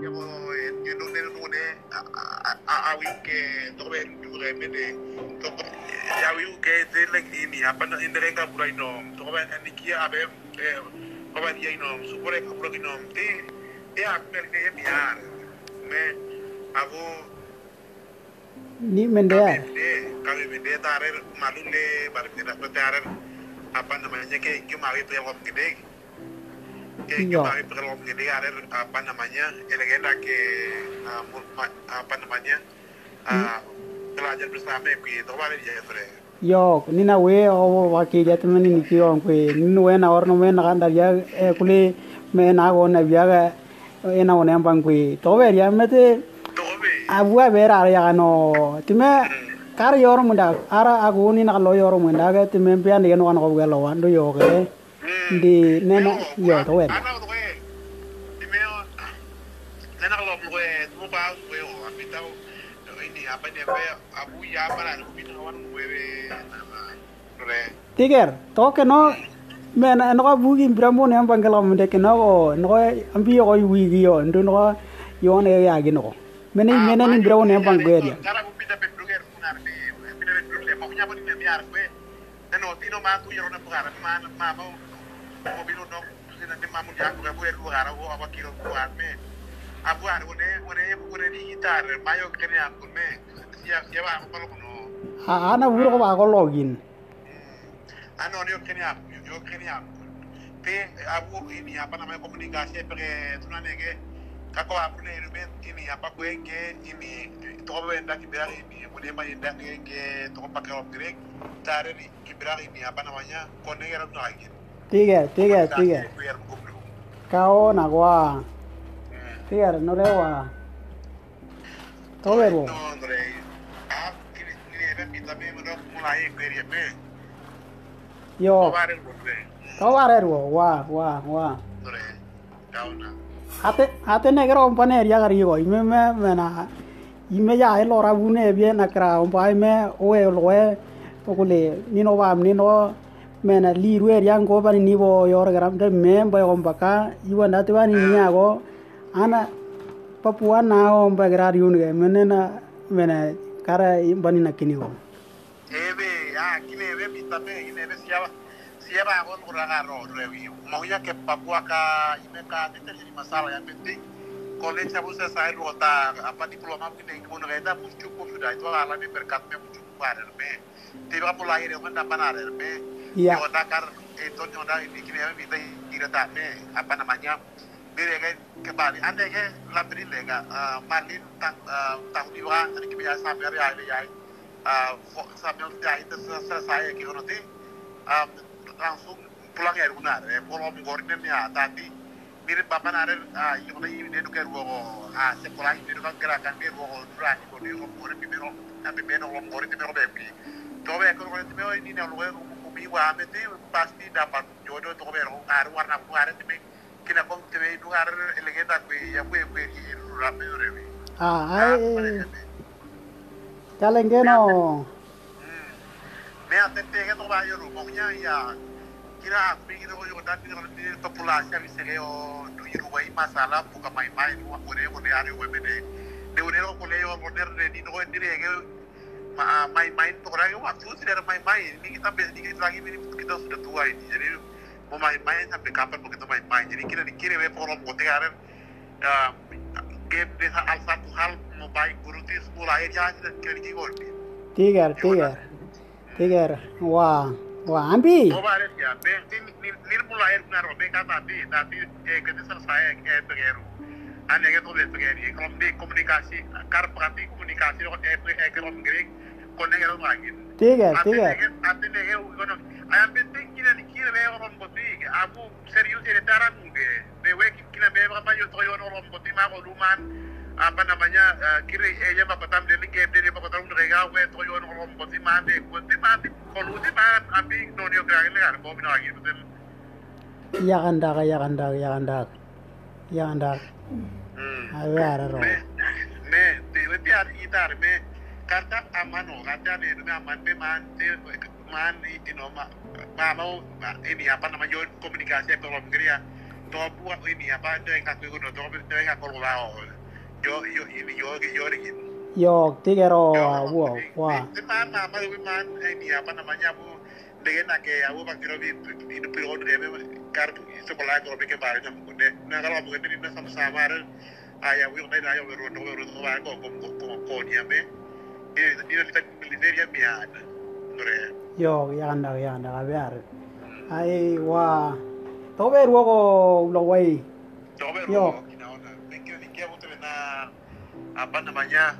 Yo, yo no no ne a a wi ke to be du re me de to ya ke te le ini apa na indere ka pura ino to be ni kia abe eh ba dia ino supore ka pura ino te e a per ne mi ar me avo ni mende ya de ka be de tare malu le. Bar ke da tare apa namanya ke ke mari pe ko gede que Iya. yo mari pe ko gede are apa namanya que ah, mu- ma- apa namanya ah, belajar bersama que to vale ya sore? Yo ni na we o wa ki ja tmen ni ki on kwe ni no we na or no me na kan dar ya e kule me na go na bia ga e na one bang kwe to we ya me te to be. abu a be ra ya no. Time kar yor mu da ara agu ni na lo yor mu da ga time pe an no kan ko ga lo wan do yo ke di ne na yo to we ana to we dimeo nana lo mo we mo ba we o apita o ini apa ne we abu ya para no ke no me na no bu gi bramo ne ke no no ambi yo wi gi yo no yo ne ya gi no me ni me na ni bramo ne tino ma na ma ma mo bino no sina ni mamu ya ku bu er pugara wo aba kilo pugar me abu ar one one one ni gitar. Mayo kene am kun me sia sia ba ko no a ana wuro ba ko login? Ano ni kene am yo kene am pe abu ini apa namanya komunikasi pe tunane ke kako abu ne ruben ini apa ko enge ini. To ko benda ki biar ini. Mune ma inda enge to ko pakai om grek tare ni ki biar ini apa namanya kone era no lagi tiger tiger tiger biar ko blu kao na kwa tiger no le wa to we ro no andre ah kini ni era mi tabe mo no mulai ko eri me yo ko bare ko be to wa re ro wa wa wa andre kauna ate ate ne gero pane ya gari go ime me me na ime ya e lora bu ne bien na kra on pa me o e lo e to ko le ni no wa ni no me na li ru er yang go ba ni bo yor gram de me ba on ba ka i wa na te wa ni nya go ana papua na on ba gra ri un ge me ne na me na kara i ba ni na kini go ebe ah kine ebe mi tabe kine ebe siapa siapa aku kurang aro rewi maunya ke Papua ka ime ka tidak jadi masalah yang penting kolej sabu selesai lu kota apa diploma yang mau ngerti pun cukup sudah itu alami berkatnya pun cukup ada me tiba lahir yang mana mana ada me Iya. Nyonda kar itu nyonda ini kini kira tak me apa namanya Bire kan kembali anda ke labri lega malin tak tahun dua tadi kebiasaan sampai hari hari hari sambil dia itu selesai kira nanti langsung pulang ya benar ya pulau menggoreng ya tadi mirip bapak nare yang lagi ini tuh kayak ah sekolah ini tuh kan gerakan dia gua durang itu dia ngomongin di biro nanti biro ngomongin di biro bebi coba ya kalau biro ini nih umi wa ameti pasti dapat jodoh tuh biro ngaruh warna ngaruh tapi kina kong tebe itu ngaruh elegenda gue ya gue gue di rapi revi ah ai kalen ge no. Me atente que to va yo rumongnya ya. Kira aku pikir ko yo dan ni populasi abi se yo du yiru wai masalah buka mai mai wa kore ko ne ari webe de de une ko le yo de ni no ndire ke ma mai mai to ra wa tu sih mai mai ni kita kita lagi ini kita sudah tua ini. Jadi mau main main sampai kapan begitu main main jadi kita dikira we porom ko tegaren game de al satu hal mau baik guru ti sekolah aja kira di gol tiger tiger. tiger. Wa wa ambi Coba ya, be ni ni mulai benar be kata tadi tadi eh kita selesai eh begeru. Ane ke tuh begeri, kalau di komunikasi, kar berarti komunikasi dengan eh eh kalau begeri, konek itu lagi. tiger tiger Ati nege ugono, ayam penting kina ni kina be orang boti, aku serius ini cara mungkin. Be we kina be apa yo toyo orang boti mah luman. Apa namanya kiri eh ya bapak tam dari game dari bapak tam dari gawe toyo orang boti mah be boti mah di kalau di mah ambi nonio kira kan? Bawa lagi betul. ya kanda ya അത് വേറെ nah, ini apa namanya komunikasi ekonomi Korea to buat ini apa itu yang aku ikut to aku lawan yo yo ini yo yo yo gitu. tiga roh wow wow ini. Apa namanya bu dengan nak ya bu pakai ini periode dia kartu sekolah ekonomi kemarin sama kuda nah kalau bukan ini sama sama ayawiona ayawirondo vango kokonya me inolitabilizeria miana nore yo yaganda yaganda yo. apa namanya.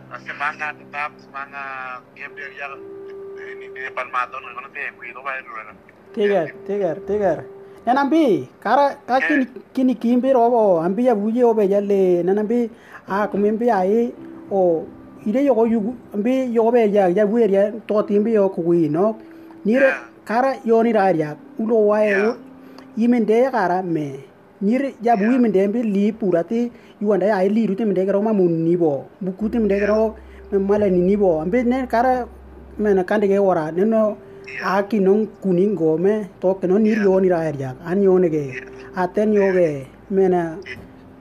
nenambi kara kakini eh. kini kimbi robo ambi ya buye obe yale nenambi a kumimbi ai o ire yoko yugu ambi yoko ya ya buye ya to timbi yo kuwi no? Nire eh. kara yoni raria ulo wae imende kara me. Nyir ya bui mende mbi li purati yuanda ya li rute mende kero ma mun nibo bukuti mende kero mala ni nibo ambi ne kara mena kande ke wara neno aki non kuning gome to ke non niryo ni raer jak. An yo nege aten yo ge mena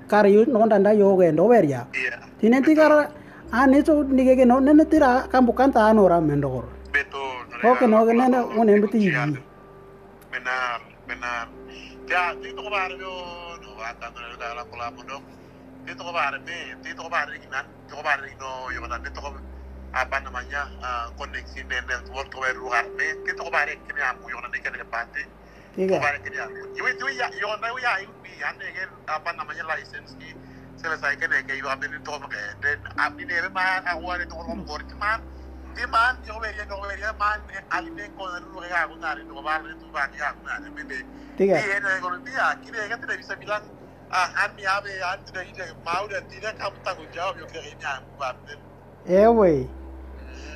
kar yu non danda yo ge ndo ber jak. Iya. Ti kar an eso ni ge non nene tira kambu kanta an ora mendor beto no ke no ge nene unen biti yi mena mena ya ti to bar yo no va ta no da la kola mo no. Ti to bar me ti to bar ignan. To bar no yo ta ti to apa namanya uh, koneksi dan network to weru ke to bare ke ni amu yona ne ke ne pate to bare ke ni amu iwe ya yona ya iwi apa namanya license ki selesai ke ne ke iwa be ni to ke then abi ne be ma aware to ngom gor ki man ti man yo be ya no ya man ali ne kau dari luar ko na ri to bare tu ba ya ko na iya be de ti ya kini ne tidak bisa bilang ah kami mi ave tidak mau dan tidak kamu tanggung jawab yang ke aku amu ba Ewe.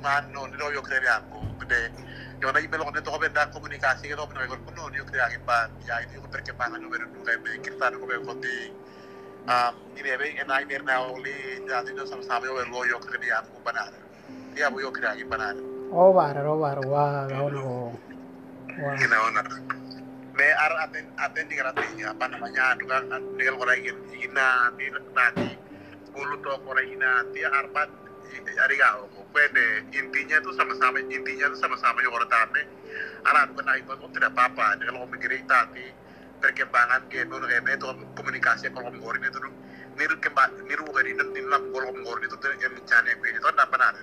manon no yo crean de yo na imelo con todo comunicación que no no con no yo crean en pan ya y yo porque pan no ver no me que está con ti ah me en oli ya de no sabe ver yo crean con banana ya voy yo crean en banana oh bar oh bar wow, no no que no no me ar aten aten di gratis ya pan namanya tukang tinggal orang ingin ingin nanti nanti 10 toko അറിയാവോ പിന്നെ intinya tuh sama-sama intinya tuh sama-sama yoratane aran menaikkan tidak apa-apa kalau tadi perkembangan ke itu game itu komunikasi kalau ngorin itu niru kemba niru ngari ini, din lam golom ngori itu tuh yang mencari itu tidak benar.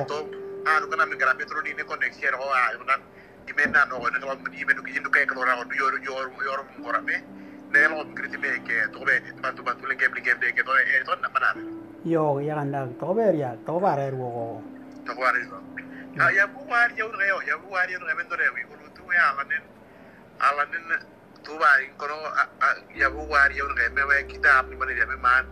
atau ah kan kami kerap itu ini koneksi ya oh ah itu kan gimana no kan kalau gimana kita itu kayak kalau orang yor yor yor ngorame nih lo migrasi mereka tuh be bantu bantu lagi beli game deh itu itu tidak apa yo yaganda tober ya tobarer ya, wo tobarer no ya. Ya bu war yo re yo bu war yo re ben re wi ulu tu ya alanen alanen eh, tu ba in kono ya bu war yo re me we kita apni mani re me man.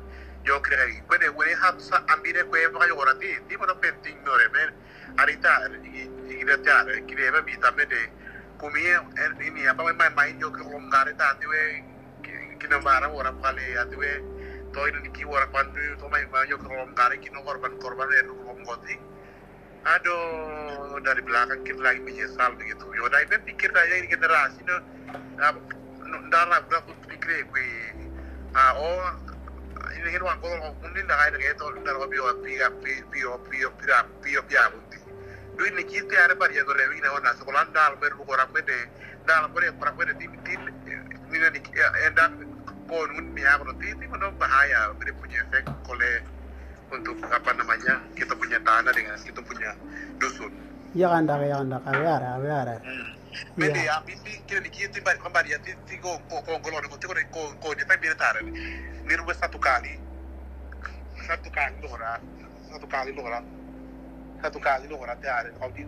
Yo kre eh, ko de we hat sa ambire ko e ba yo rati di mo penting no re men arita igretare kire ya, be bi tambe de kumie eh, ni ni apa mai mai yo kro ngare ta ti we kinambara ora pale ya ti we ki ora pandu to mai mai yo ke ngare kino korban korban ya ngom goti aduh dari belakang kita lagi menyesal begitu yo dai be pikir aja ini generasi no ndara bra ku pikir gue ah oh ini kan wang kalau mungkin dah ada kayak itu ndara bio pia pia pia pia pia pia pia bunti dui ni kiti are bari yago rewi na ona sekolah dal ber bu orang bede dal bere orang bede tim tim ni ni enda konon pihak roti itu menurut bahaya jadi punya efek oleh untuk apa namanya kita punya tanah dengan kita punya dusun ya kan dak ya kan dak awe ara awe ara Mende ya bibi kira ni kiti bari kambari ya titi go go go go loro kote ko ko ni pai biretare ni ruwe satu kali satu kali lora satu kali lora satu kali lora te are kau di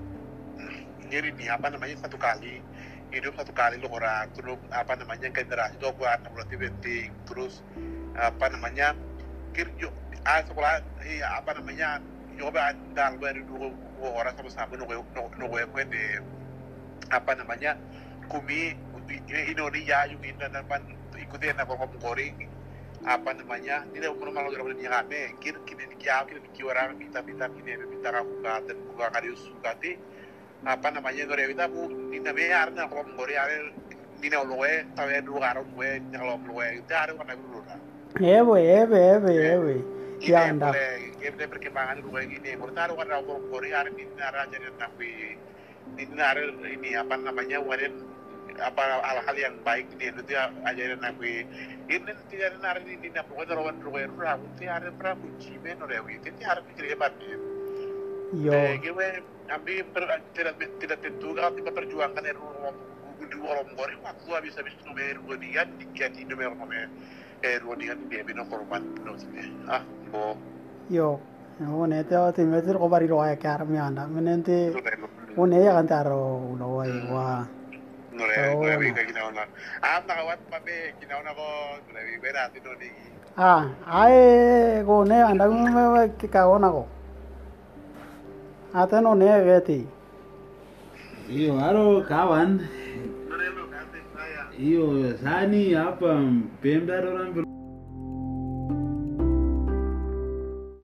nyeri ni apa namanya satu kali hidup satu kali loh orang terus apa namanya generasi itu aku anak berarti penting terus apa namanya kirjo ah sekolah iya apa namanya coba dal dari dulu orang sama sama nunggu nunggu aku di apa namanya kumi eh, Indonesia juga dan apa ikutin apa kamu goreng apa namanya tidak perlu malu gerabel ni kami kir kini ni kiau kini ni kiu orang minta minta kini minta kamu kata buka kali kati apa namanya gore kita bu ni na be arna ko ngori are na loe tawe du garo we ni lo loe itu are wana dulu na ewe ewe ewe ewe ya anda Game perkembangan gue gini, bertaruh wana ko ngori are ni na raja ni na ni na ini apa namanya warin apa hal-hal yang baik ini itu ya ajarin nabi ini tidak ada nari di nabi kita rawan ruwe rawu ti ada prabu cimen ore wi ti ada pikir hebat ya yo gue ambi tidak tidak tentu kalau tiba perjuangkan eru di orang gore waktu habis habis numero dua dia tiga di numero nome eh dua dia dia bino korban no ah bo yo one te o te meter ko bari roa kar mi anda menente one ya kan taro lo wa Nure, nure bi ka ginauna. Ah, nakawat pa be, ginauna ko, nure bi be natin no ni. Ah, ai ko ne anda ko me ke ka Ateno ne veti. Hiyo haro kawan. Hiyo sani hapa mpembe arorambiro